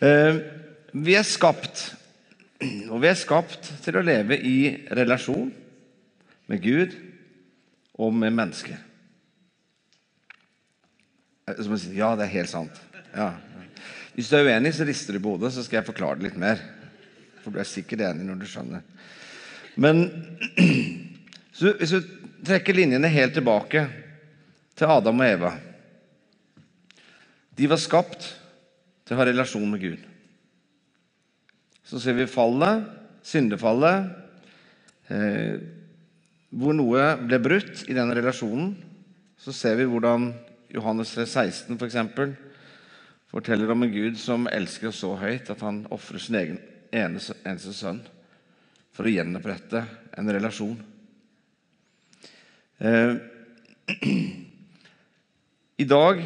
Eh, Vi er skapt, og vi er skapt til å leve i relasjon med Gud og med mennesker. Som å si, ja, det er helt sant. Ja. Hvis du er uenig, så rister du på hodet, så skal jeg forklare det litt mer. For du er sikkert enig når du skjønner. Men hvis du trekker linjene helt tilbake til Adam og Eva De var skapt til å ha relasjon med Gud. Så ser vi fallet, syndefallet, eh, hvor noe ble brutt i den relasjonen. Så ser vi hvordan Johannes 3, 16 for eksempel, forteller om en Gud som elsker oss så høyt at han ofrer sin egen eneste, eneste sønn for å gjenopprette en relasjon. Eh, I dag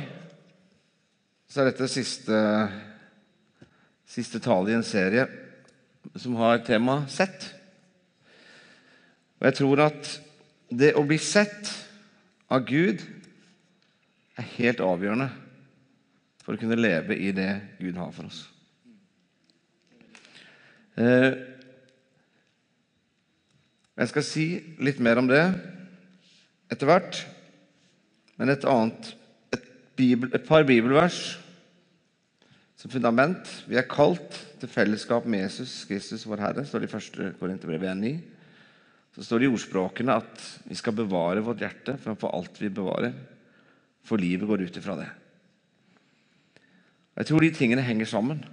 så er dette siste, siste tale i en serie som har tema 'sett'. Og jeg tror at det å bli sett av Gud er helt avgjørende for å kunne leve i det Gud har for oss. Eh, Jeg skal si litt mer om det etter hvert, men et annet et, bibel, et par bibelvers som fundament. Vi er kalt til fellesskap med Jesus Kristus, vår Herre, står det i 1. Korinterbrev 1,9. Så står det i ordspråkene at vi skal bevare vårt hjerte framfor alt vi bevarer, for livet går ut ifra det. Jeg tror de tingene henger sammen.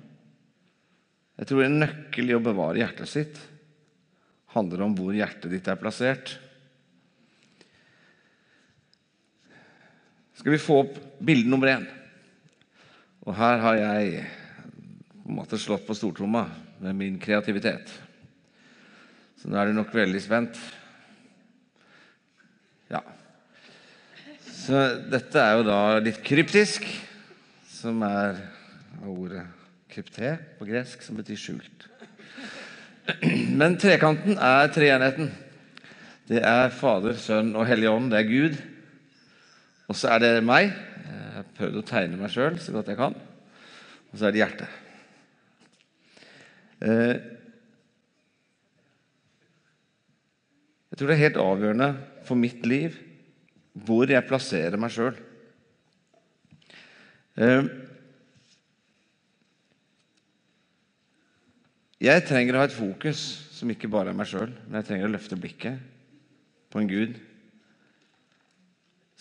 Jeg tror en nøkkel i å bevare hjertet sitt handler om hvor hjertet ditt er plassert. Skal vi få opp bilde nummer én? Og her har jeg på en måte slått på stortromma med min kreativitet. Så nå er du nok veldig spent. Ja. Så dette er jo da litt kryptisk, som er ordet krypté på gresk, som betyr skjult. Men trekanten er treenheten. Det er Fader, Sønn og Hellig Ånd. Det er Gud. Og så er det meg. Jeg har prøvd å tegne meg sjøl så godt jeg kan. Og så er det hjertet. Eh, Jeg tror det er helt avgjørende for mitt liv hvor jeg plasserer meg sjøl. Jeg trenger å ha et fokus som ikke bare er meg sjøl, men jeg trenger å løfte blikket på en Gud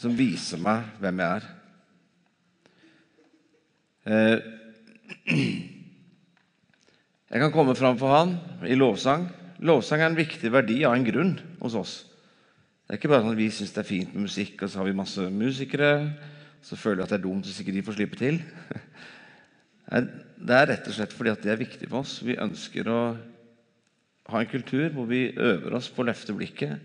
som viser meg hvem jeg er. Jeg kan komme fram for Han i lovsang. Lovsang er en viktig verdi av en grunn hos oss. Det er ikke bare sånn at vi syns det er fint med musikk, og så har vi masse musikere. Så føler vi at det er dumt hvis ikke de får slippe til. Det er rett og slett fordi at det er viktig for oss. Vi ønsker å ha en kultur hvor vi øver oss på å løfte blikket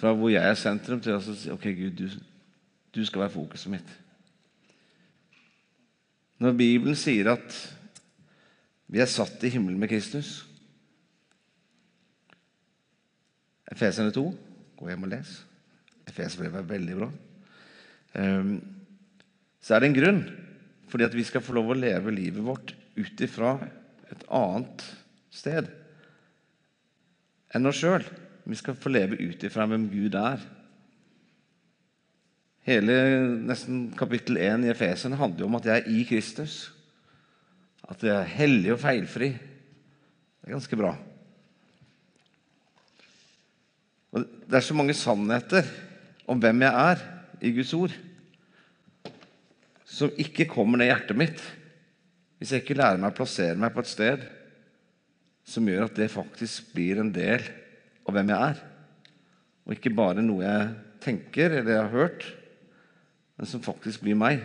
fra hvor jeg er sentrum, til å si ok, Gud, du, du skal være fokuset mitt. Når Bibelen sier at vi er satt i himmelen med Kristus Efeserne 2. Gå hjem og les. Efeserbrevet er veldig bra. Um, så er det en grunn, fordi at vi skal få lov å leve livet vårt ut ifra et annet sted enn oss sjøl. Vi skal få leve ut ifra hvem Gud er. Hele nesten kapittel 1 i Efesene handler jo om at jeg er i Kristus. At jeg er hellig og feilfri. Det er ganske bra. Og Det er så mange sannheter om hvem jeg er i Guds ord, som ikke kommer ned i hjertet mitt hvis jeg ikke lærer meg å plassere meg på et sted som gjør at det faktisk blir en del av hvem jeg er, og ikke bare noe jeg tenker eller jeg har hørt, men som faktisk blir meg.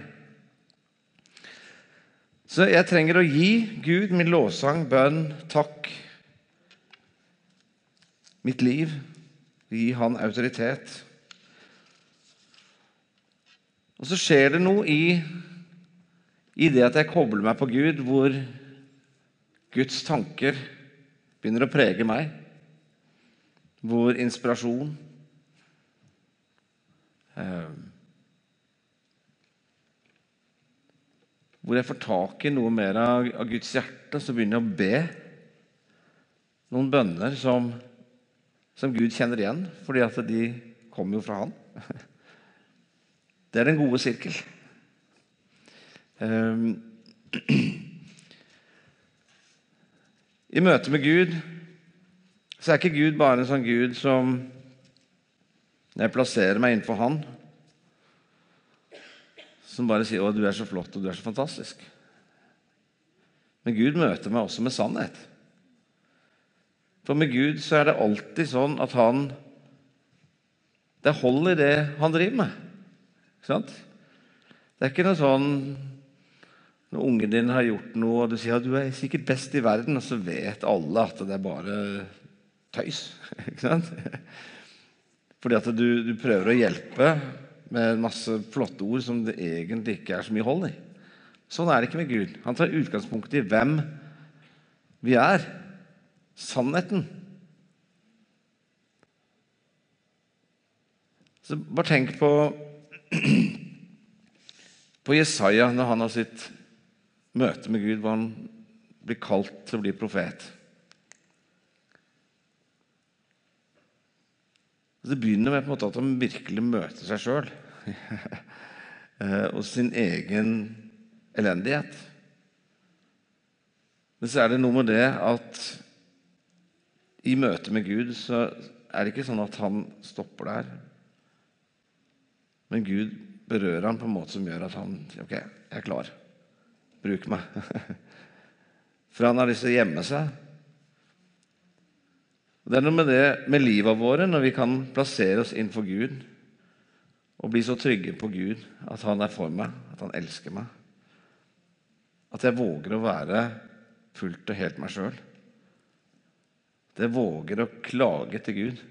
Så jeg trenger å gi Gud min lovsang, bønn, takk, mitt liv Gi han autoritet. Og så skjer det noe i, i det at jeg kobler meg på Gud, hvor Guds tanker begynner å prege meg. Hvor inspirasjon eh, hvor jeg får tak i noe mer av, Guds hjerte, så begynner jeg å be noen bønner som, som Gud kjenner igjen, fordi at de kommer jo fra Han. Det er den gode sirkel. Um, I møte med Gud så er ikke Gud bare en sånn Gud som jeg plasserer meg innenfor Han, som bare sier 'Å, du er så flott, og du er så fantastisk'. Men Gud møter meg også med sannhet. For med Gud så er det alltid sånn at han Det er hold i det han driver med. Ikke sant? Det er ikke noe sånn når ungen din har gjort noe, og du sier at du er sikkert best i verden, og så vet alle at det er bare tøys. Ikke sant? Fordi at du, du prøver å hjelpe med masse flotte ord som det egentlig ikke er så mye hold i. Sånn er det ikke med Gud. Han tar utgangspunkt i hvem vi er. Sannheten. Så bare tenk på, på Jesaja når han har sitt møte med Gud, hvor han blir kalt til å bli profet. Det begynner med måte, at han virkelig møter seg sjøl og sin egen elendighet. Men så er det noe med det at i møte med Gud så er det ikke sånn at han stopper der. Men Gud berører han på en måte som gjør at han OK, jeg er klar. Bruk meg. For han har lyst til å gjemme seg. Det er noe med det med livet våre når vi kan plassere oss innenfor Gud og bli så trygge på Gud at han er for meg, at han elsker meg. At jeg våger å være fullt og helt meg sjøl. At jeg våger å klage til Gud.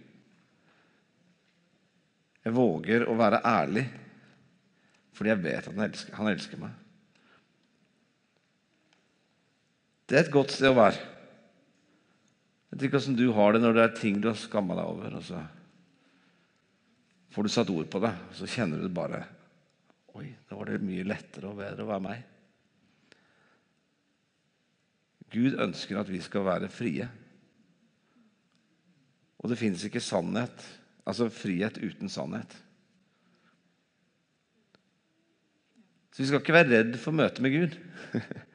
Jeg våger å være ærlig fordi jeg vet at han elsker, han elsker meg. Det er et godt sted å være. Jeg vet ikke hvordan du har det når det er ting du har skamma deg over. og så får du satt ord på det, og så kjenner du bare Oi, da var det mye lettere og bedre å være meg. Gud ønsker at vi skal være frie. Og det finnes ikke sannhet, altså frihet uten sannhet. Så vi skal ikke være redd for møtet med Gud.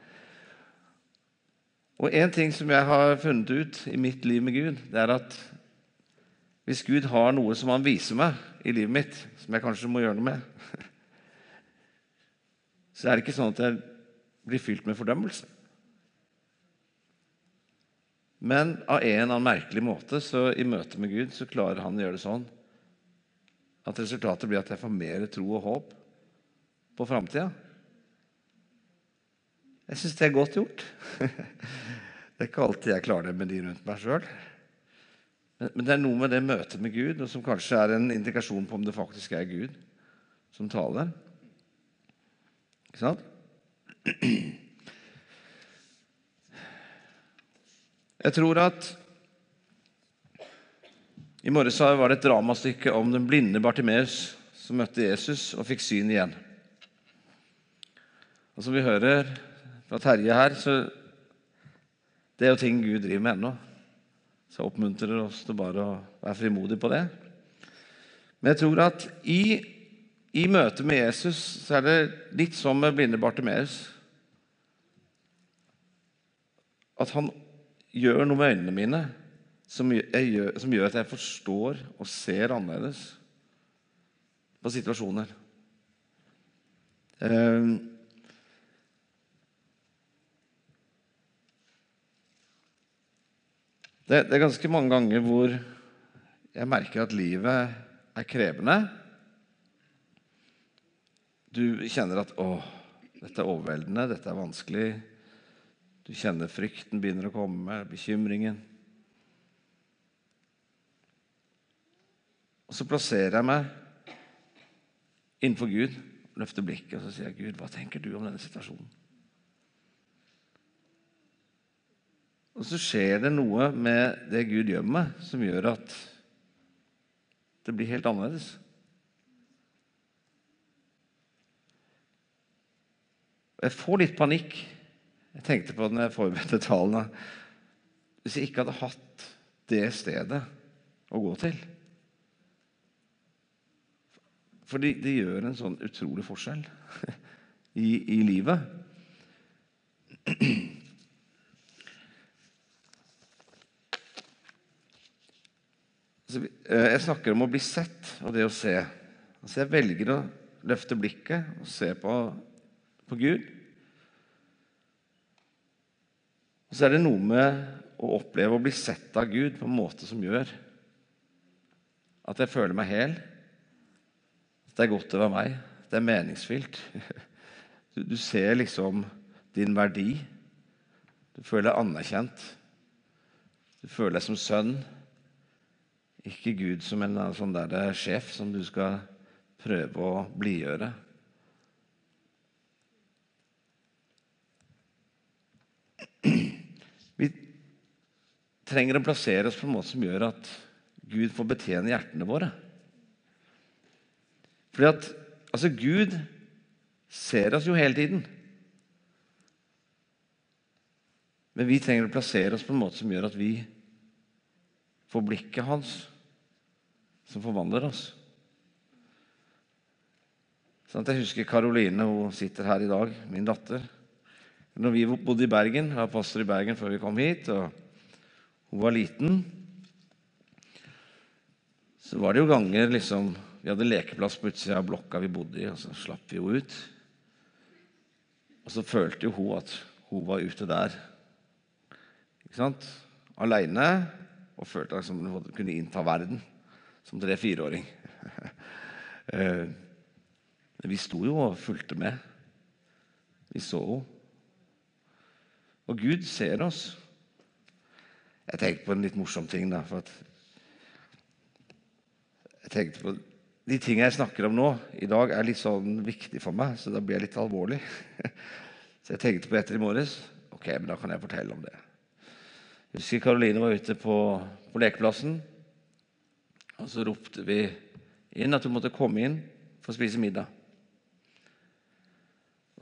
Og En ting som jeg har funnet ut i mitt liv med Gud, det er at hvis Gud har noe som han viser meg i livet mitt, som jeg kanskje må gjøre noe med, så er det ikke sånn at jeg blir fylt med fordømmelse. Men av en eller annen merkelig måte så i møte med Gud så klarer han å gjøre det sånn at resultatet blir at jeg får mer tro og håp på framtida. Jeg syns det er godt gjort. Det er ikke alltid jeg klarer det med de rundt meg sjøl. Men det er noe med det møtet med Gud og som kanskje er en indikasjon på om det faktisk er Gud som taler. Ikke sant? Jeg tror at I morges var det et dramastykke om den blinde Bartimeus som møtte Jesus og fikk syn igjen. Og Som vi hører fra Terje her, så det er jo ting Gud driver med ennå. Så jeg oppmuntrer oss til bare å være frimodig på det. Men jeg tror at i, i møte med Jesus så er det litt som med blinde Bartimeus. At han gjør noe med øynene mine som gjør, som gjør, at jeg forstår og ser annerledes på situasjoner. Uh, Det, det, er ganske mange ganger hvor jeg merker at livet er krevende. Du kjenner at 'Å, dette er overveldende, dette er vanskelig'. Du kjenner frykten begynner å komme, bekymringen. Og så plasserer jeg meg innenfor Gud, løfter blikket og så sier jeg, 'Gud, hva tenker du om denne situasjonen?' Og så skjer det noe med det Gud gjør med meg, som gjør at det blir helt annerledes. Jeg får litt panikk. Jeg tenkte på det når jeg forberedte talene Hvis jeg ikke hadde hatt det stedet å gå til Fordi det gjør en sånn utrolig forskjell i, i livet. Altså, eh, jeg snakker om å bli sett og det å se. Altså, jeg velger å løfte blikket og se på, på Gud. Og så er det noe med å oppleve å bli sett av Gud på en måte som gjør at jeg føler meg hel. At det er godt å være meg. Det er meningsfylt. Du, du ser liksom din verdi. Du føler deg anerkjent. Du føler deg som sønn. Ikke Gud som en sånn der sjef som du skal prøve å blidgjøre. Vi trenger å plassere oss på en måte som gjør at Gud får betjene hjertene våre. Fordi at altså Gud ser oss jo hele tiden. Men vi trenger å plassere oss på en måte som gjør at vi får blikket hans, som forvandler oss. Sånn jeg husker Karoline, hun sitter her i dag, min datter. Når vi bodde i Bergen, jeg var pastor i Bergen før vi kom hit, og hun var liten, så var det jo ganger liksom Vi hadde lekeplass på utsida av blokka vi bodde i, og så slapp vi henne ut. Og så følte jo hun at hun var ute der ikke sant? aleine og følte som hun kunne innta verden som tre-fireåring. men vi sto jo og fulgte med. Vi så henne. Og Gud ser oss. Jeg tenkte på en litt morsom ting. da, for jeg tenkte på De tingene jeg snakker om nå i dag, er litt sånn viktig for meg, så da blir jeg litt alvorlig. Så jeg tenkte på etter i morges. Ok, men da kan jeg fortelle om det. Jeg husker Karoline var ute på, på lekeplassen. Og så ropte vi inn at hun måtte komme inn for å spise middag.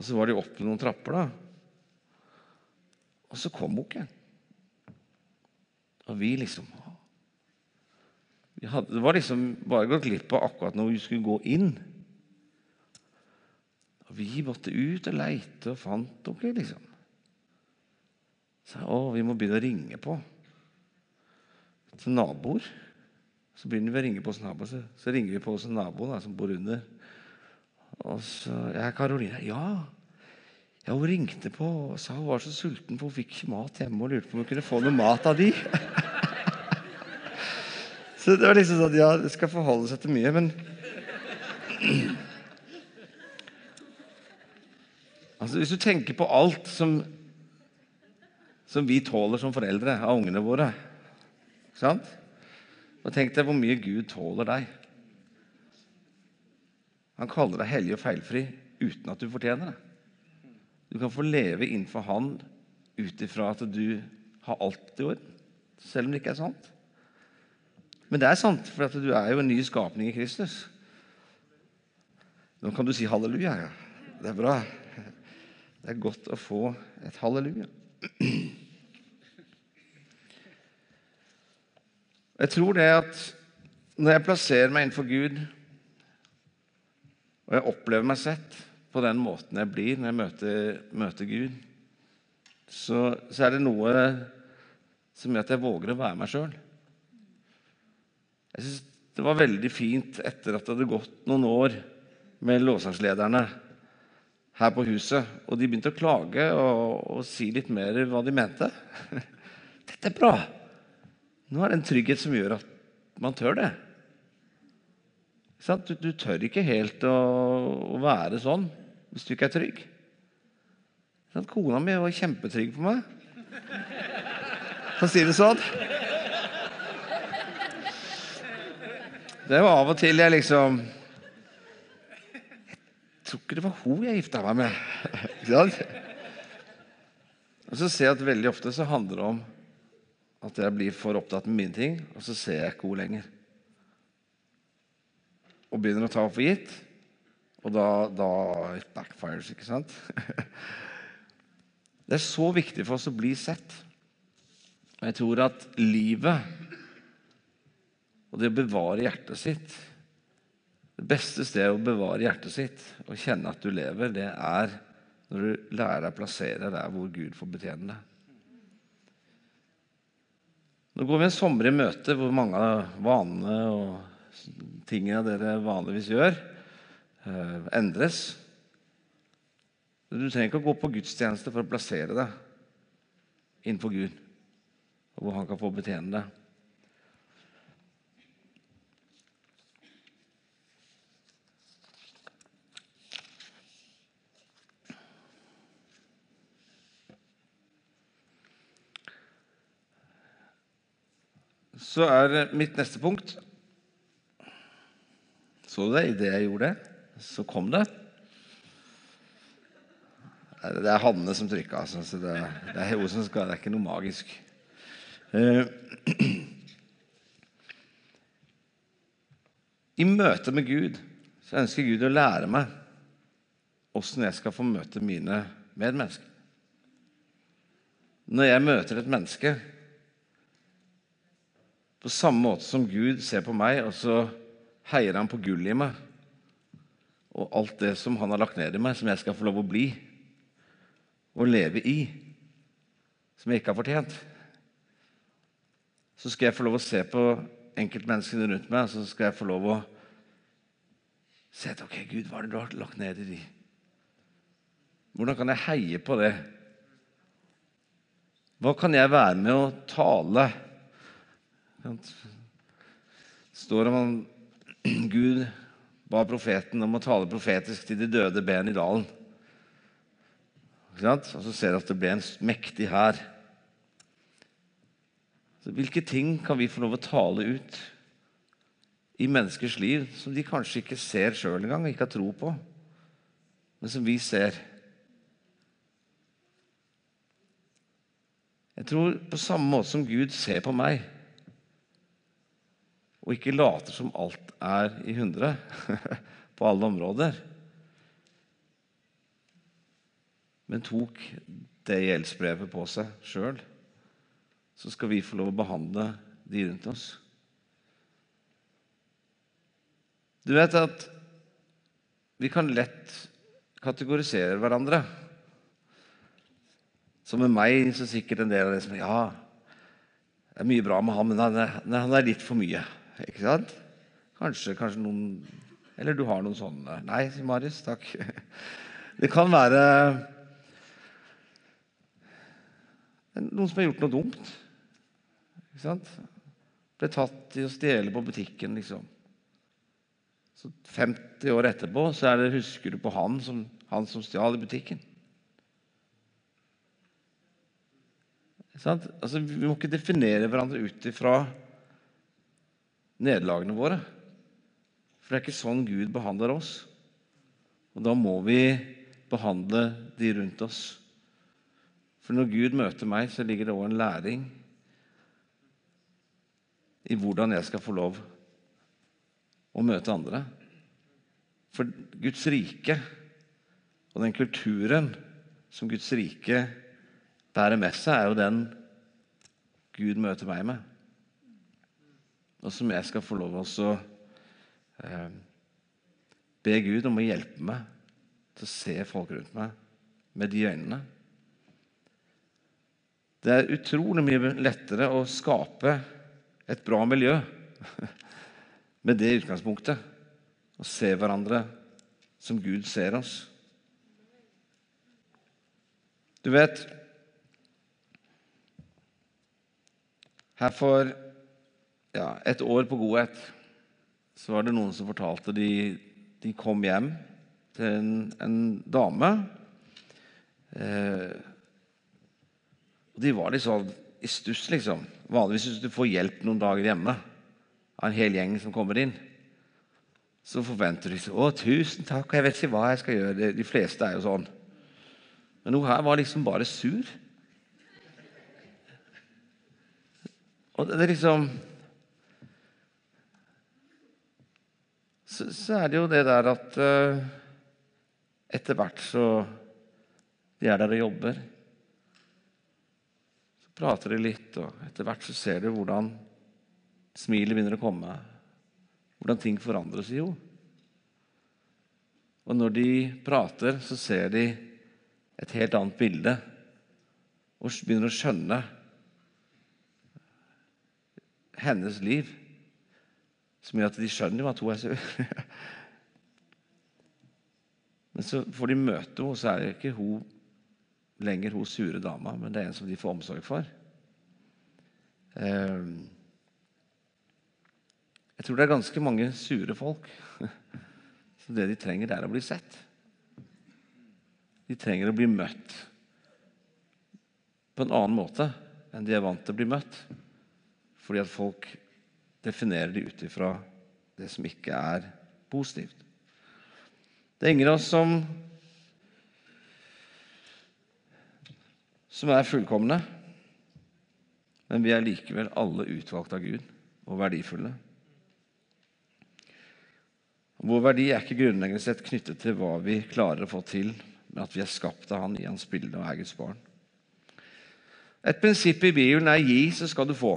Og så var de opp noen trapper, da. Og så kom hun ikke. Og vi liksom vi hadde, Det var liksom bare gått glipp av akkurat når vi skulle gå inn. Og vi måtte ut og leite og fant henne ikke, liksom. Så å, vi må begynne å ringe på til naboer. Så begynner vi å ringe på hos naboen. så, så ringer vi på hos naboen som bor under. Og så Ja, Karoline. Ja. ja, hun ringte på og sa hun var så sulten, for hun fikk ikke mat hjemme og lurte på om hun kunne få noe mat av de. så det var liksom sånn Ja, det skal forholde seg til mye, men Altså, Hvis du tenker på alt som, som vi tåler som foreldre av ungene våre sant? Og tenk deg hvor mye Gud tåler deg. Han kaller deg hellig og feilfri uten at du fortjener det. Du kan få leve innenfor Han ut ifra at du har alt i orden, selv om det ikke er sant. Men det er sant, for du er jo en ny skapning i Kristus. Nå kan du si halleluja. Ja. Det er bra. Det er godt å få et halleluja. Jeg tror det at når jeg plasserer meg innenfor Gud og jeg opplever meg sett på den måten jeg blir når jeg møter, møter Gud, så, så, er det noe som gjør at jeg våger å være meg sjøl. Jeg synes det var veldig fint etter at det hadde gått noen år med lovsangslederne her på huset, og de begynte å klage og, og si litt mer hva de mente. Dette er bra. Nå er det en trygghet som gjør at man tør det. Du, du, tør ikke helt å, å, være sånn hvis du ikke er trygg. Kona mi var kjempetrygg på meg. For å si det sånn. Det var av og til jeg liksom Jeg tror ikke det var hun jeg gifta meg med. Og så ser jeg at veldig ofte så handler det om at jeg blir for opptatt med mine ting, og så ser jeg ikke henne lenger og begynner å ta for gitt. Og da, da backfires, ikke sant? Det er så viktig for oss å bli sett. Og jeg tror at livet og det å bevare hjertet sitt Det beste stedet å bevare hjertet sitt og kjenne at du lever, det er når du lærer deg å plassere der hvor Gud får betjene deg. Nå går vi en sommer i møte hvor mange av vanene og tingene dere vanligvis gjør, eh, endres. Du trenger ikke å gå på gudstjeneste for å plassere deg innenfor Gud, og hvor Han kan få betjene deg. Så er mitt neste punkt Så du det idet jeg gjorde det? Så kom det. Det er Hanne som trykka, altså, så det, det er hun som skal Det er ikke noe magisk. Eh, I møte med Gud så ønsker Gud å lære meg åssen jeg skal få møte mine medmennesker. Når jeg møter et menneske på samme måte som Gud ser på meg, og så heier han på gull i meg. Og alt det som han har lagt ned i meg, som jeg skal få lov å bli og leve i. Som jeg ikke har fortjent. Så skal jeg få lov å se på enkeltmenneskene rundt meg, og så skal jeg få lov å se at ok, Gud, hva er det du har lagt ned i de? Hvordan kan jeg heie på det? Hva kan jeg være med å tale? Det står om han, Gud ba profeten om å tale profetisk til de døde ben i dalen. Og så ser du at det ble en mektig hær. Hvilke ting kan vi få lov å tale ut i menneskers liv som de kanskje ikke ser sjøl engang ikke har tro på, men som vi ser? Jeg tror på samme måte som Gud ser på meg og ikke later som alt er i hundre på alle områder. Men tok det gjeldsbrevet på seg sjøl, så skal vi få lov å behandle de rundt oss. Du vet at vi kan lett kategorisere hverandre. Som med meg, så sikkert en del av det som Ja, det er mye bra med han, men han er, han er litt for mye. Ikke sant? Kanskje, kanskje noen Eller du har noen sånne. Nei, sier Marius. Takk. Det kan være noen som har gjort noe dumt. Ikke sant? Ble tatt i å stjele på butikken, liksom. Så 50 år etterpå så det, husker du på han som, han som stjal i butikken. Altså, vi må ikke definere hverandre ut ifra nederlagene våre. For det er ikke sånn Gud behandler oss. Og da må vi behandle de rundt oss. For når Gud møter meg, så ligger det òg en læring i hvordan jeg skal få lov å møte andre. For Guds rike og den kulturen som Guds rike bærer med seg, er jo den Gud møter meg med og som jeg skal få lov å eh, be Gud om å hjelpe meg til å se folk rundt meg med de øynene. Det er utrolig mye lettere å skape et bra miljø med det utgangspunktet. Å se hverandre som Gud ser oss. Du vet Her for ja, et år på godhet så var det noen som fortalte de, de kom hjem til en, en dame. Eh, og De var litt sånn i stuss, liksom. Vanligvis hvis du får hjelp noen dager hjemme av en hel gjeng som kommer inn, så forventer de så, 'Å, tusen takk, jeg vet ikke hva jeg skal gjøre.' De fleste er jo sånn. Men hun her var liksom bare sur. Og det er liksom så, så, er det jo det der at uh, etter hvert så De er der og jobber. Så prater de litt, og etter hvert så ser du hvordan smilet begynner å komme. Hvordan ting forandres seg jo. Og når de prater, så ser de et helt annet bilde og begynner å skjønne hennes liv, som gjør at de skjønner at hun er sur. Men så får de møte henne, så er det ikke hun lenger hun sure dama, men det er en som de får omsorg for. Ehm, jeg tror det er ganske mange sure folk. Så det de trenger, det er å bli sett. De trenger å bli møtt på en annen måte enn de er vant til å bli møtt. Fordi at folk definerer de ut ifra det som ikke er positivt. Det er ingen av oss som, som er fullkomne, men vi er likevel alle utvalgt av Gud og verdifulle. Vår verdi er ikke grunnleggende sett knyttet til hva vi klarer å få til, men at vi er skapt av Han i Hans bilde og er Guds barn. Et prinsipp i Bibelen er 'gi, så skal du få'.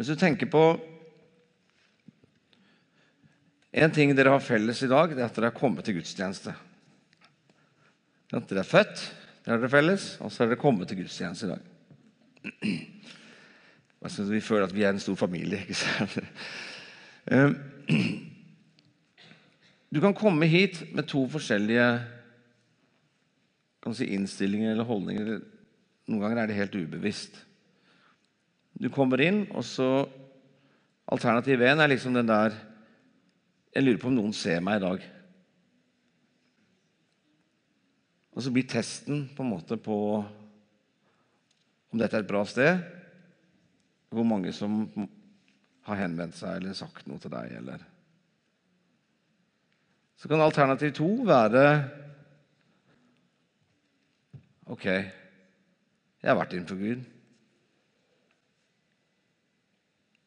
Hvis du tenker på En ting dere har felles i dag, det er at dere har kommet til gudstjeneste. At Dere er født, det har dere felles, og så har dere kommet til gudstjeneste i dag. Vi føler at vi er en stor familie. ikke sant? Ehm, du kan komme hit med to forskjellige si, innstillinger eller holdninger. Noen ganger er det helt ubevisst. Du kommer inn, og så Alternativ 1 er liksom den der Jeg lurer på om noen ser meg i dag. Og så blir testen på en måte på om dette er et bra sted, hvor mange som har henvendt seg eller sagt noe til deg. Eller. Så kan alternativ to være Ok, jeg har vært innenfor Gud.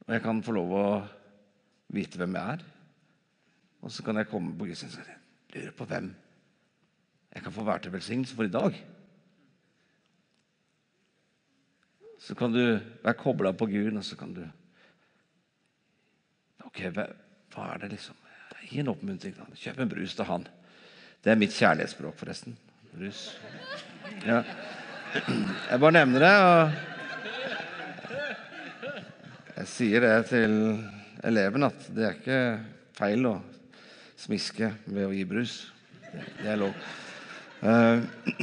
Og jeg kan få lov å vite hvem jeg er. Og så kan jeg komme på gudstjenesten og lure på hvem jeg kan få være til velsignelse for i dag. Så kan du være kobla på Gud, og så kan du Ok, hva, er det liksom? Gi en oppmuntring. Kjøp en brus til han. Det er mitt kjærlighetsspråk, forresten. Brus. Ja. Jeg bare nevner det. og Jeg sier det til eleven at det er ikke feil å smiske ved å gi brus. Det er lov. Uh,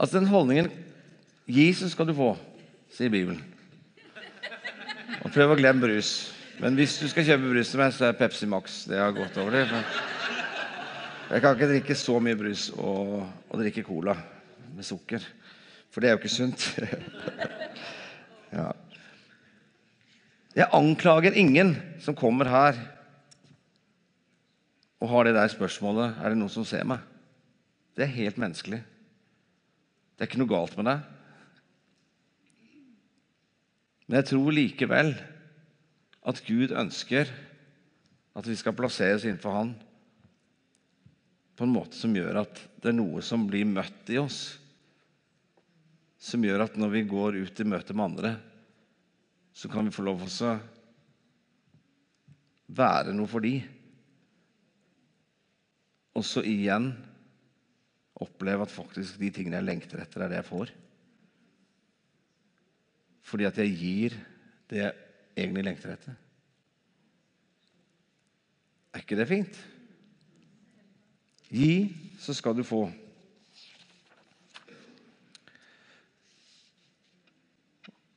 altså Den holdningen 'Gi, så skal du få', sier Bibelen. Og prøv å glemme brus. Men hvis du skal kjøpe brus til meg, så er Pepsi Max. Det har gått over det. Jeg kan ikke drikke så mye brus og, og drikke cola med sukker. For det er jo ikke sunt. ja. Jeg anklager ingen som kommer her og har det der spørsmålet Er det noen som ser meg? Det er helt menneskelig. Det er ikke noe galt med deg. Men jeg tror likevel at Gud ønsker at vi skal plasseres innenfor Han på en måte som gjør at det er noe som blir møtt i oss. Som gjør at når vi går ut i møte med andre, så kan vi få lov til å være noe for de. Og så igjen oppleve at faktisk de tingene jeg lengter etter, er det jeg får. Fordi at jeg gir det jeg egentlig lengter etter. Er ikke det fint? Gi, så skal du få.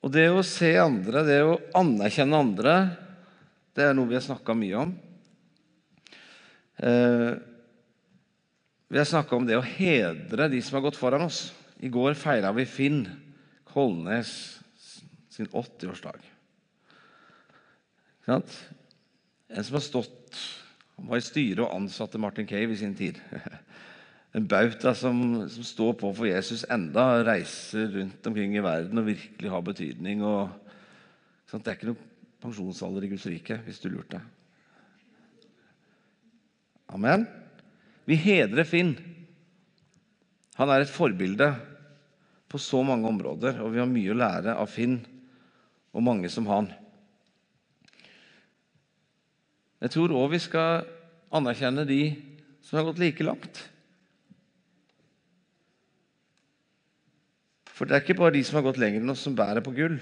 Og det å se andre, det å anerkjenne andre, det er noe vi har snakka mye om. Eh, vi har snakka om det å hedre de som har gått foran oss. I går feira vi Finn Kolnes sin 80-årsdag. En som har stått han var i styret og ansatte Martin Cave i sin tid. En bauta som, som, står på for Jesus enda, reiser rundt omkring i verden og virkelig har betydning. Og, det er ikke noe pensjonsalder i Guds rike, hvis du lurte. Amen. Vi hedrer Finn. Han er et forbilde på så mange områder, og vi har mye å lære av Finn og mange som han. Jeg tror òg vi skal anerkjenne de som har gått like langt. For det er ikke bare de som har gått lenger enn oss, som bærer på gull.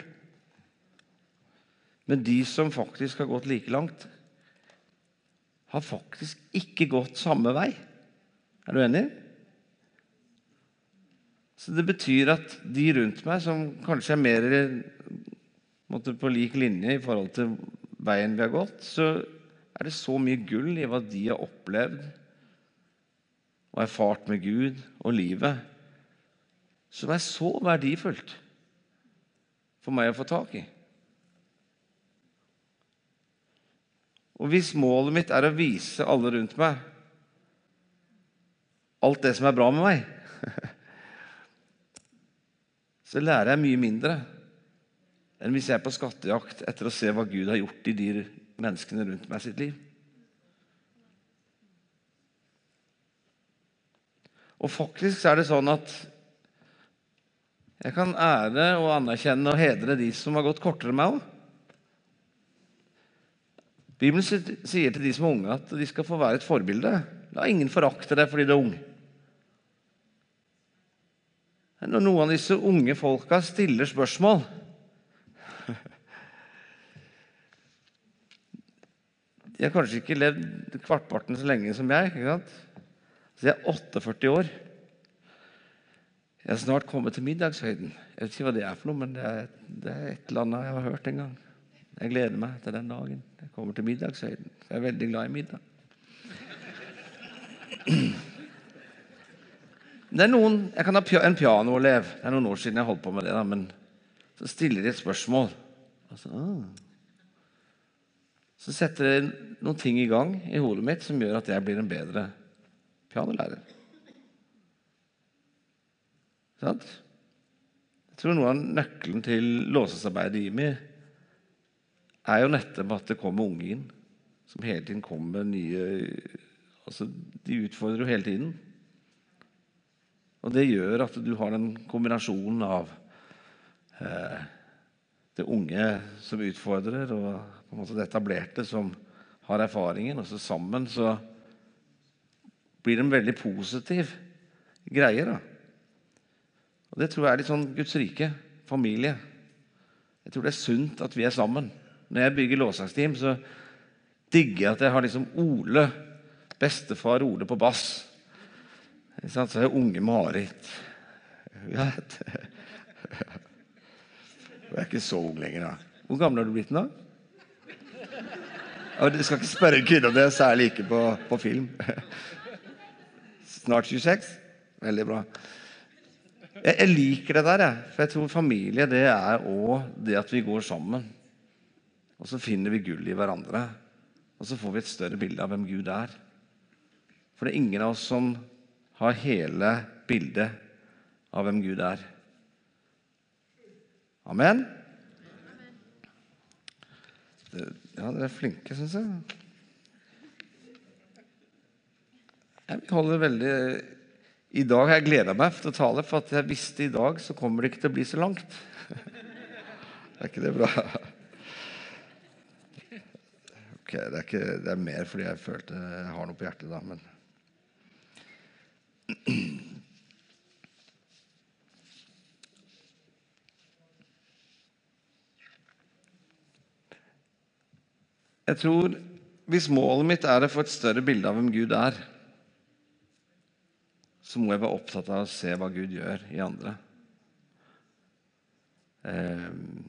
Men de som faktisk har gått like langt, har faktisk ikke gått samme vei. Er du enig? Så Det betyr at de rundt meg, som kanskje er mer på lik linje i forhold til veien vi har gått, så er det så mye gull i hva de har opplevd og erfart med Gud og livet, som er så verdifullt for meg å få tak i. Og hvis målet mitt er å vise alle rundt meg alt det som er bra med meg, så lærer jeg mye mindre enn hvis jeg er på skattejakt etter å se hva Gud har gjort i de menneskene rundt meg sitt liv. Og faktisk er det sånn at jeg kan ære og anerkjenne og hedre de som har gått kortere enn meg òg. Bibelen sier til de som er unge, at de skal få være et forbilde. La ingen forakte deg fordi du er ung. Når noen av disse unge folka stiller spørsmål De har kanskje ikke levd kvartparten så lenge som jeg. ikke sant? Så jeg er 48 år. Jeg er snart kommet til middagshøyden. Jeg vet ikke hva det er for noe, men det er, det er et eller annet jeg har hørt en gang. Jeg gleder meg til den dagen. Jeg kommer til middagshøyden. Jeg er veldig glad i middag. Det er noen, Jeg kan ha en pianoelev. Det er noen år siden jeg holdt på med det. Da, men så stiller de et spørsmål. Altså. Så setter det noen ting i gang i hodet mitt som gjør at jeg blir en bedre pianolærer. Sant? Jeg tror noe av nøkkelen til låsesarbeidet i IMI er jo nettopp at det kommer unge inn som hele tiden kommer nye altså De utfordrer jo hele tiden. Og det gjør at du har den kombinasjonen av eh, det unge som utfordrer, og på en måte det etablerte som har erfaringen. Og så sammen så blir det en veldig positiv greie. da. Og Det tror jeg er litt sånn Guds rike, familie. Jeg tror det er sunt at vi er sammen. Når jeg bygger lovsangsteam, så digger jeg at jeg har liksom Ole, bestefar Ole på bass. Så har jeg unge Marit. Ja, Hun er ikke så ung lenger, da. Hvor gammel har du blitt nå? Du skal ikke spørre en kvinne om det, særlig ikke på, på film. Snart 26? Veldig bra. Jeg, jeg liker det der, jeg. For jeg tror familie det er òg det at vi går sammen. Og så finner vi gull i hverandre. Og så får vi et større bilde av hvem Gud er. For det er ingen av oss som har hele bildet av hvem Gud er. Amen? Ja, dere er flinke, syns jeg. Jeg holder veldig I dag har jeg gleda meg til å tale, for at jeg visste i dag så kommer det ikke til å bli så langt. Er ikke det bra? Ok, det er, ikke, det er mer fordi jeg følte jeg har noe på hjertet da, men Jeg tror hvis målet mitt er å få et større bilde av hvem Gud er, så må jeg være opptatt av å se hva Gud gjør i andre. Um,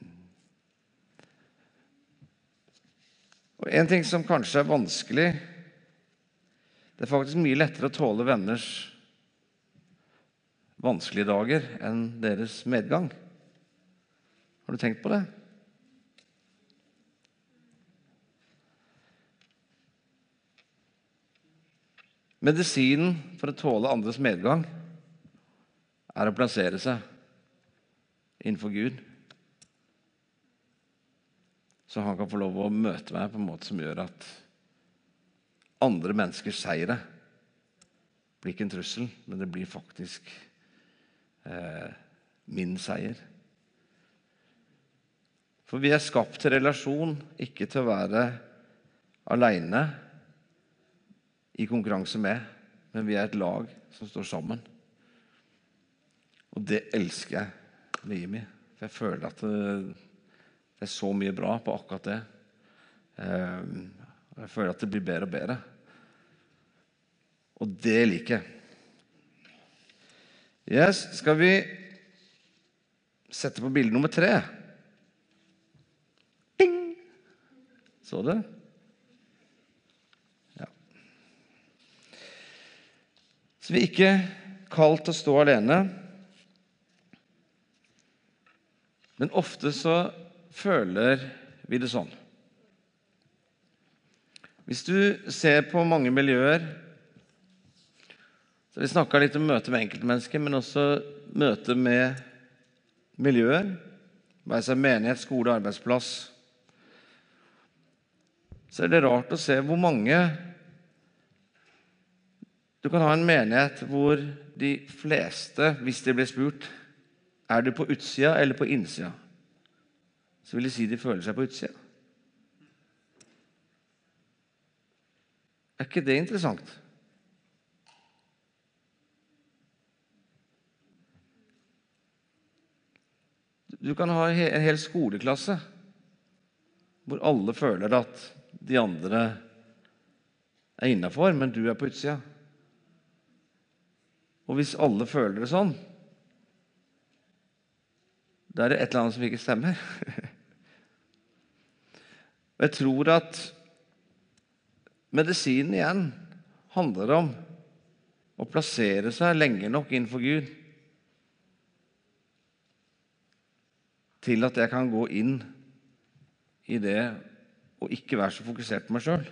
og En ting som kanskje er vanskelig Det er faktisk mye lettere å tåle venners vanskelige dager enn deres medgang. Har du tenkt på det? Medisinen for å tåle andres medgang er å plassere seg innenfor Gud. Så han kan få lov å møte meg på en måte som gjør at andre menneskers seire. Blir ikke en trussel, men det blir faktisk eh, min seier. For vi er skapt til relasjon, ikke til å være aleine i konkurranse med, men vi er et lag som står sammen. Og det elsker jeg med Jimmy. For jeg føler at det, det er så mye bra på akkurat det. Ehm, jeg føler at det blir bedre og bedre. Og det liker jeg. Yes, skal vi sette på bilde nummer tre? Ding! Så du? Så vi er ikke kalt til å stå alene. Men ofte så føler vi det sånn. Hvis du ser på mange miljøer så Vi snakka litt om møte med enkeltmennesker, men også møte med miljøer. Være seg menighet, skole, arbeidsplass. Så er det rart å se hvor mange Du kan ha en menighet hvor de fleste, hvis de blir spurt er du på utsida eller på innsida? Så vil de si de føler seg på utsida. Er ikke det interessant? Du kan ha en hel skoleklasse hvor alle føler at de andre er innafor, men du er på utsida. Og hvis alle føler det sånn, da er det et eller annet som ikke stemmer. Og jeg tror at medisinen igjen handler om å plassere seg lenge nok innenfor Gud til at jeg kan gå inn i det og ikke være så fokusert på meg sjøl,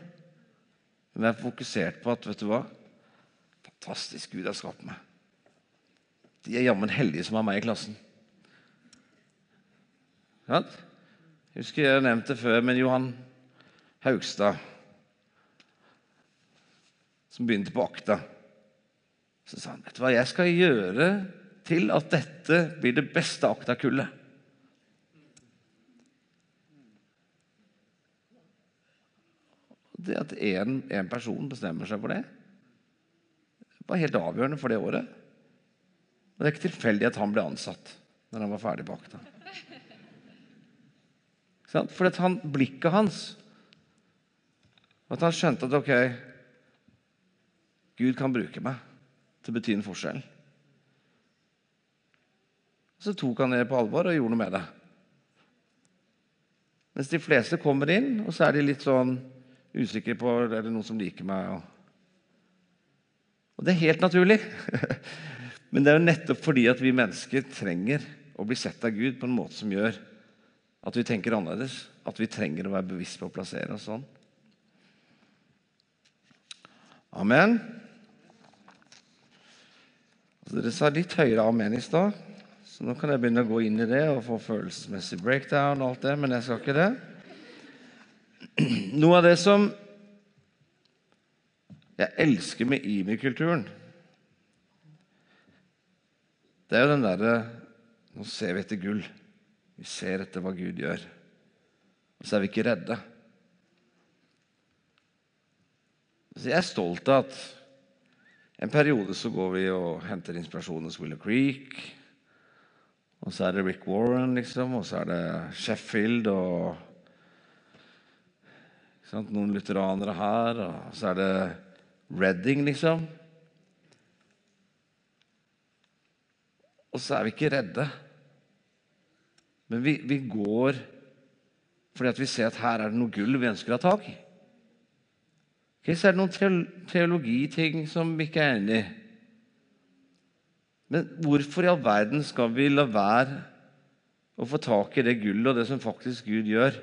men være fokusert på at vet du hva Fantastisk Gud har skapt meg. De er jammen heldige som har meg i klassen. Jeg husker jeg nevnte det før, men Johan Haugstad, som begynte på akta, så sa han vet du hva, jeg skal gjøre til at dette blir det beste akta-kullet. Det at én person bestemmer seg for det, var helt avgjørende for det året. Og Det er ikke tilfeldig at han ble ansatt når han var ferdig på akta. For han, blikket hans At han skjønte at ok, Gud kan bruke meg til å bety en forskjell. Så tok han det på alvor og gjorde noe med det. Mens de fleste kommer inn, og så er de litt sånn usikre på er det noen som liker meg. Og det er helt naturlig. Men det er jo nettopp fordi at vi mennesker trenger å bli sett av Gud på en måte som gjør at vi tenker annerledes. At vi trenger å være bevisst på å plassere oss sånn. Amen. Altså, dere sa litt høyere amen i stad, så nå kan jeg begynne å gå inn i det og få følelsesmessig breakdown og alt det, men jeg skal ikke det. Noe av det som jeg elsker med IMI-kulturen, det er jo den derre Nå ser vi etter gull. Vi ser etter hva Gud gjør. Og så er vi ikke redde. Så jeg er stolt av at en periode så går vi og henter inspirasjon hos Willow Creek. Og så er det Rick Warren, liksom, og så er det Sheffield og Noen lutheranere her, og så er det Redding, liksom. Og så er vi ikke redde. Men vi, vi går fordi vi ser at her er det noe gull vi ønsker å ha tak i. Okay, så er det noen teologiting som vi ikke er enig i. Men hvorfor i all verden skal vi la være å få tak i det gullet og det som faktisk Gud gjør,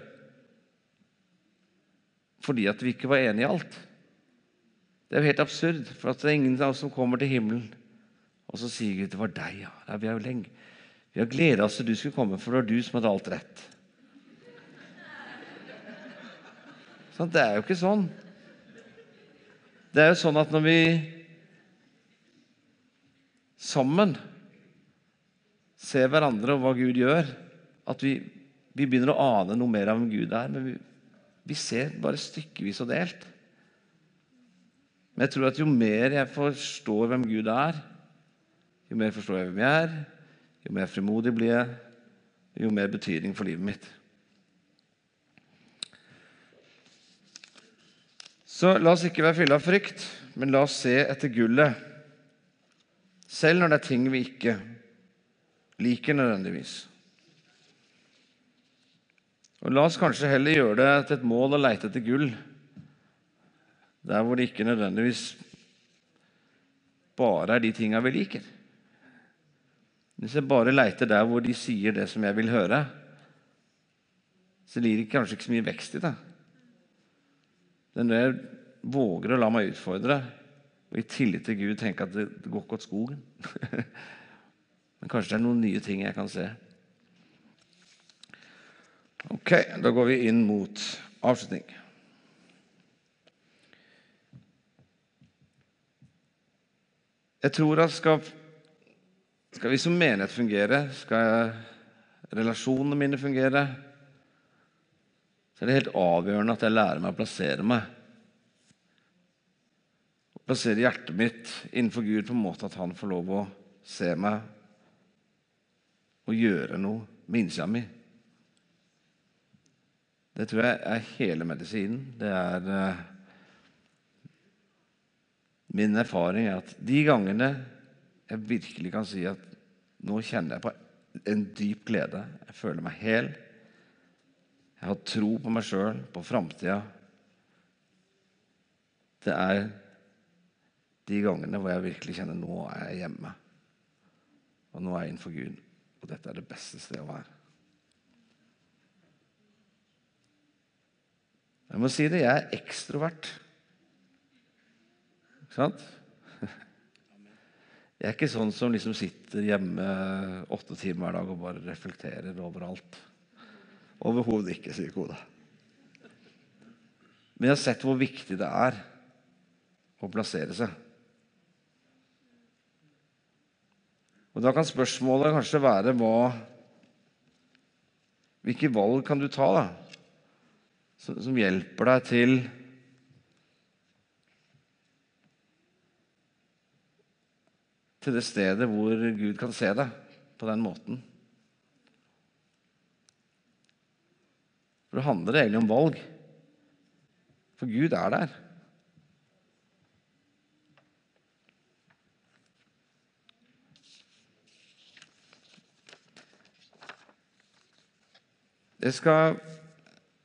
fordi at vi ikke var enige i alt? Det er jo helt absurd, for det er ingen av oss som kommer til himmelen og så sier Gud det var deg. ja. Vi har jo lenge vi har gleda oss til du skulle komme, for det var du som hadde alt rett. Sånn, det er jo ikke sånn. Det er jo sånn at når vi sammen ser hverandre og hva Gud gjør, at vi, vi begynner å ane noe mer av hvem Gud er. Men vi, vi ser bare stykkevis og delt. Men jeg tror at jo mer jeg forstår hvem Gud er, jo mer forstår jeg hvem jeg er, jo mer frimodig blir jeg, jo mer betydning for livet mitt. Så la oss ikke være fylla av frykt, men la oss se etter gullet. Selv når det er ting vi ikke liker nødvendigvis. Og La oss kanskje heller gjøre det til et mål å leite etter gull der hvor det ikke nødvendigvis bare er de tinga vi liker. Hvis jeg bare leiter der hvor de sier det som jeg vil høre, så blir det kanskje ikke så mye vekst i det. Den der våger å la meg utfordre, og i tillit til Gud tenke at det, det går ikke åt skogen. Men kanskje det er noen nye ting jeg kan se. Ok, da går vi inn mot avslutning. Jeg tror at skal, skal vi som menighet fungere, skal relasjonene mine fungere, så er det helt avgjørende at jeg lærer meg å plassere meg. Plassere hjertet mitt innenfor Gud på en måte at han får lov å se meg og gjøre noe med innsida mi. Det tror jeg er hele medisinen. Det er uh, Min erfaring er at de gangene jeg virkelig kan si at nå kjenner jeg på en dyp glede, jeg føler meg hel, jeg har tro på meg sjøl, på framtida Det er de gangene hvor jeg virkelig kjenner nå er jeg hjemme. Og nå er jeg innenfor Gud. Og dette er det beste stedet å være. Jeg må si det, jeg er ekstrovert. Ikke sant? Jeg er ikke sånn som liksom sitter hjemme åtte timer hver dag og bare reflekterer over alt. Overhodet ikke, sier Koda. Men jeg har sett hvor viktig det er å plassere seg. Og Da kan spørsmålet kanskje være hva Hvilke valg kan du ta da, som, som hjelper deg til til det stedet hvor Gud kan se deg på den måten. For det handler egentlig om valg. For Gud er der. Jeg, skal,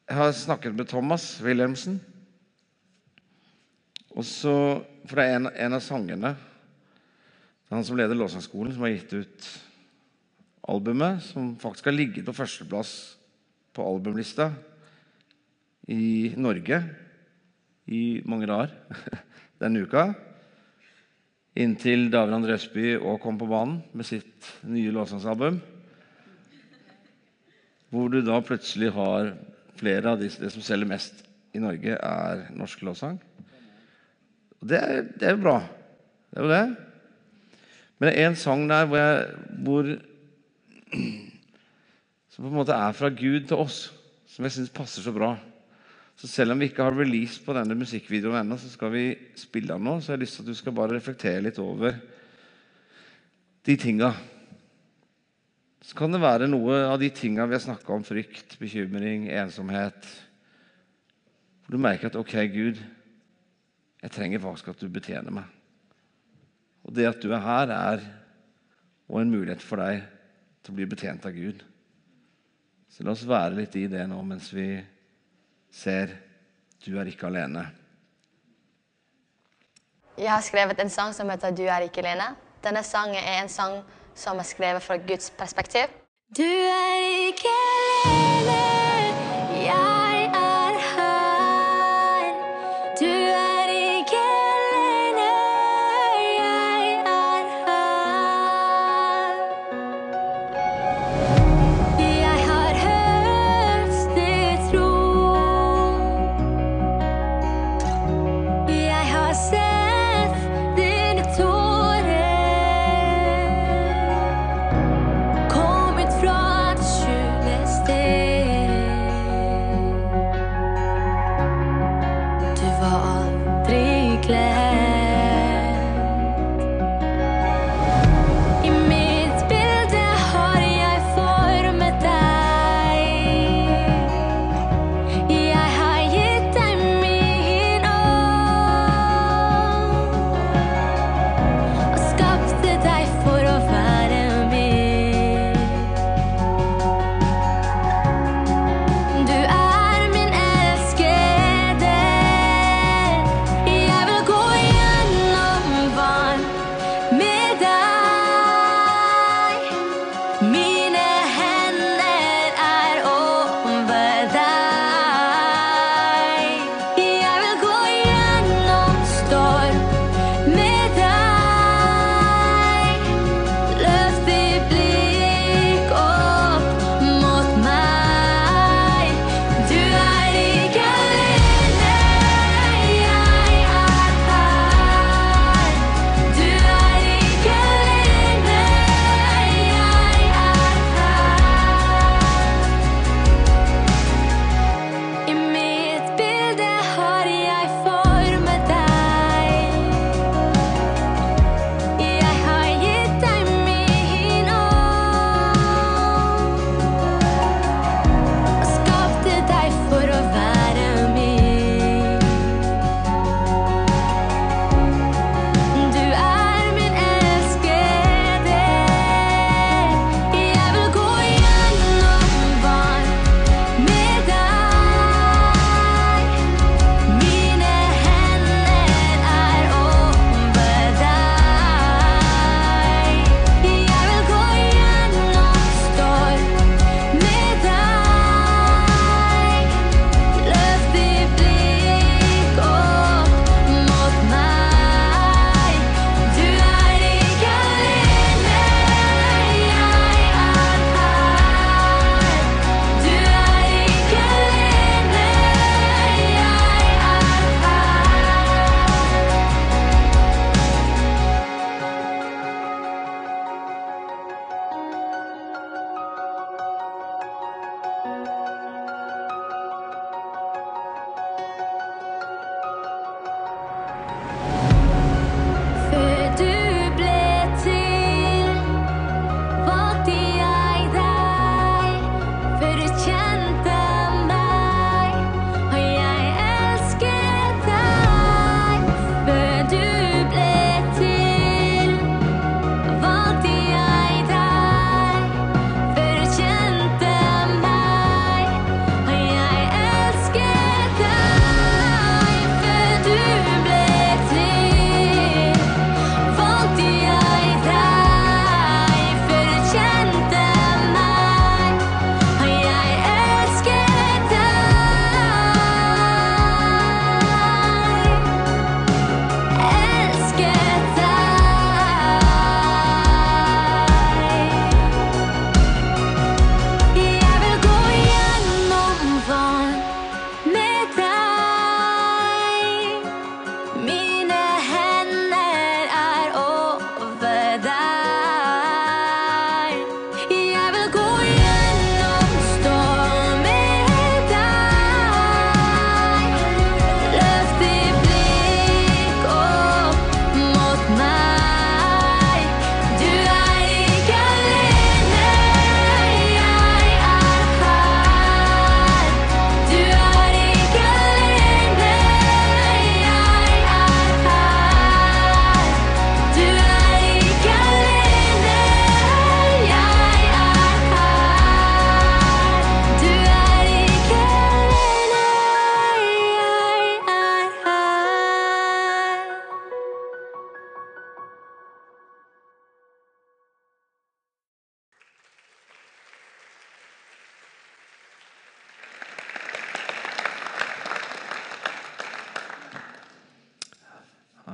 jeg har snakket med Thomas Wilhelmsen. Og så, for det er en, en av sangene det er han som leder Låsangskolen, som har gitt ut albumet, som faktisk har ligget på førsteplass på albumlista i Norge i mange dager denne uka. Inntil David Andresby òg kom på banen med sitt nye låtsangsalbum. Hvor du da plutselig har flere av de, som selger mest i Norge, er norsk låtsang. Det er, det er jo bra. Det er jo det. Men det er en sang der hvor, jeg, hvor Som på en måte er fra Gud til oss, som jeg syns passer så bra. Så selv om vi ikke har release på denne musikkvideoen ennå, så skal vi spille den nå. Så jeg har lyst til at du skal bare reflektere litt over de tinga. Så kan det være noe av de tinga vi har snakka om, frykt, bekymring, ensomhet Hvor du merker at OK, Gud, jeg trenger faktisk at du betjener meg. Og det at du er her, er og en mulighet for deg til å bli betjent av Gud. Så la oss være litt i det nå mens vi ser du er ikke alene. Jeg har skrevet en sang som heter 'Du er ikke alene'. Denne sangen er en sang som er skrevet fra Guds perspektiv. Du er ikke alene, forever on.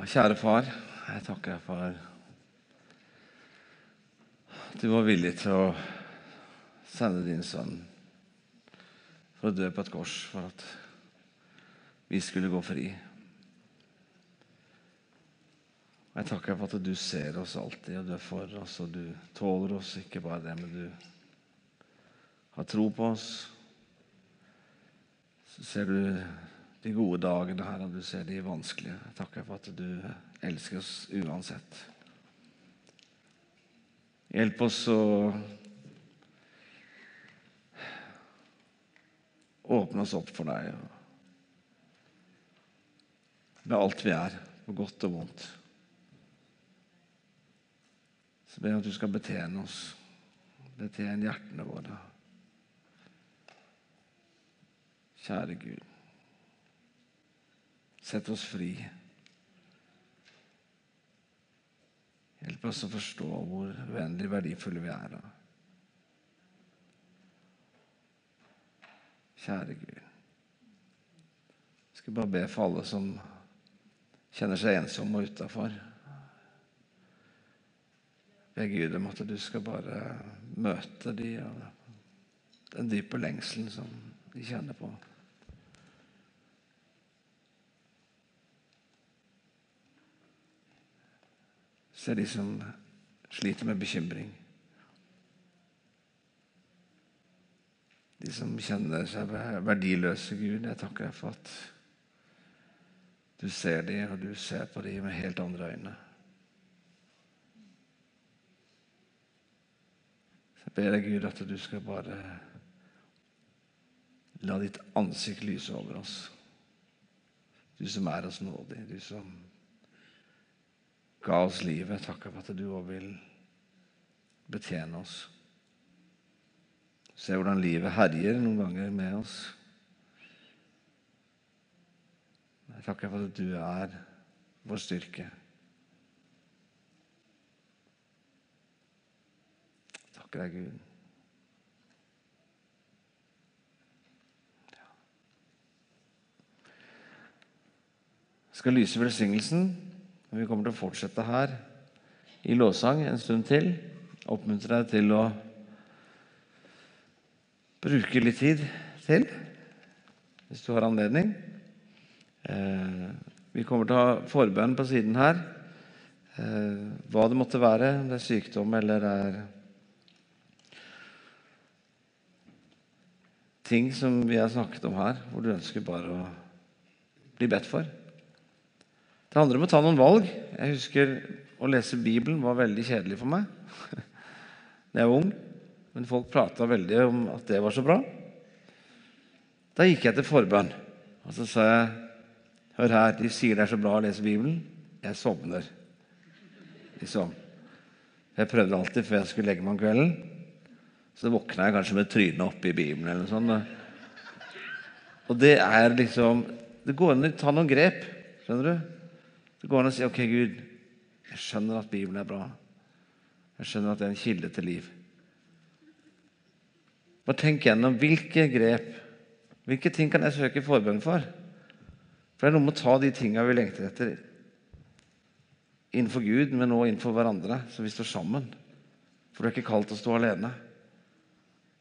Kjære far, jeg takker deg for at du var villig til å sende din sønn for å dø på et kors for at vi skulle gå fri. Jeg takker deg for at du ser oss alltid, og du er for oss, og du tåler oss. Ikke bare det, men du har tro på oss. Så ser du de gode dagene her, og du ser de vanskelige. Jeg takker for at du elsker oss uansett. Hjelp oss å åpne oss opp for deg med alt vi er, på godt og vondt. Så ber jeg at du skal betjene oss, betjene hjertene våre. Kjære Gud. Sett oss fri. Hjelp oss å forstå hvor uendelig verdifulle vi er. Kjære Gud. Jeg skal bare be for alle som kjenner seg ensomme og utafor. Be Gud om at du skal bare møte de og den dype lengselen som de kjenner på. Se de som sliter med bekymring. De som kjenner seg verdiløse, Gud. Jeg takker deg for at du ser de, og du ser på de med helt andre øyne. Så jeg ber deg, Gud, at du skal bare la ditt ansikt lyse over oss. Du som er oss nådig, du som ga oss livet. Takker for at du òg vil betjene oss. Se hvordan livet herjer noen ganger med oss. Jeg takker for at du er vår styrke. Takker deg, Gud. Jeg skal lyse velsignelsen. Vi kommer til å fortsette her i lovsang en stund til. Oppmuntre deg til å bruke litt tid til, hvis du har anledning. Eh, vi kommer til å ha forbønn på siden her. Eh, hva det måtte være, om det er sykdom eller det er ting som vi har snakket om her, hvor du ønsker bare å bli bedt for. Det handler om å ta noen valg. Jeg husker å lese Bibelen var veldig kjedelig for meg da jeg var ung. Men folk prata veldig om at det var så bra. Da gikk jeg til forbønn. Og så sa jeg Hør her, de sier det er så bra å lese Bibelen. Jeg sovner. Liksom. Jeg prøvde alltid før jeg skulle legge meg om kvelden. Så våkna jeg kanskje med trynet oppi Bibelen eller noe sånt. Og det er liksom Det går an å ta noen grep. Skjønner du? Det går an å si OK, Gud, jeg skjønner at Bibelen er bra. Jeg skjønner at det er en kilde til liv. Bare tenk gjennom hvilke grep, hvilke ting kan jeg søke forbønn for? For det er noe med å ta de tinga vi lengter etter innenfor Gud, men også innenfor hverandre, så vi står sammen. For du er ikke kalt til å stå alene.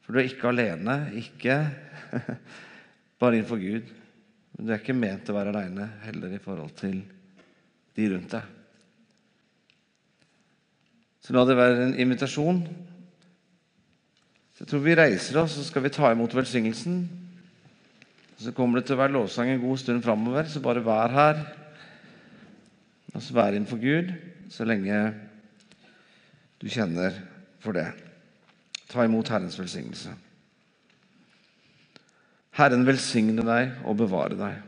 For du er ikke alene, ikke bare innenfor Gud. Men du er ikke ment til å være alene heller i forhold til de rundt deg. Så la det være en invitasjon. Så jeg tror vi reiser oss, så skal vi ta imot velsignelsen. Så kommer det til å være lovsang en god stund framover, så bare vær her. Og så vær innenfor Gud så lenge du kjenner for det. Ta imot Herrens velsignelse. Herren velsigne deg og bevare deg.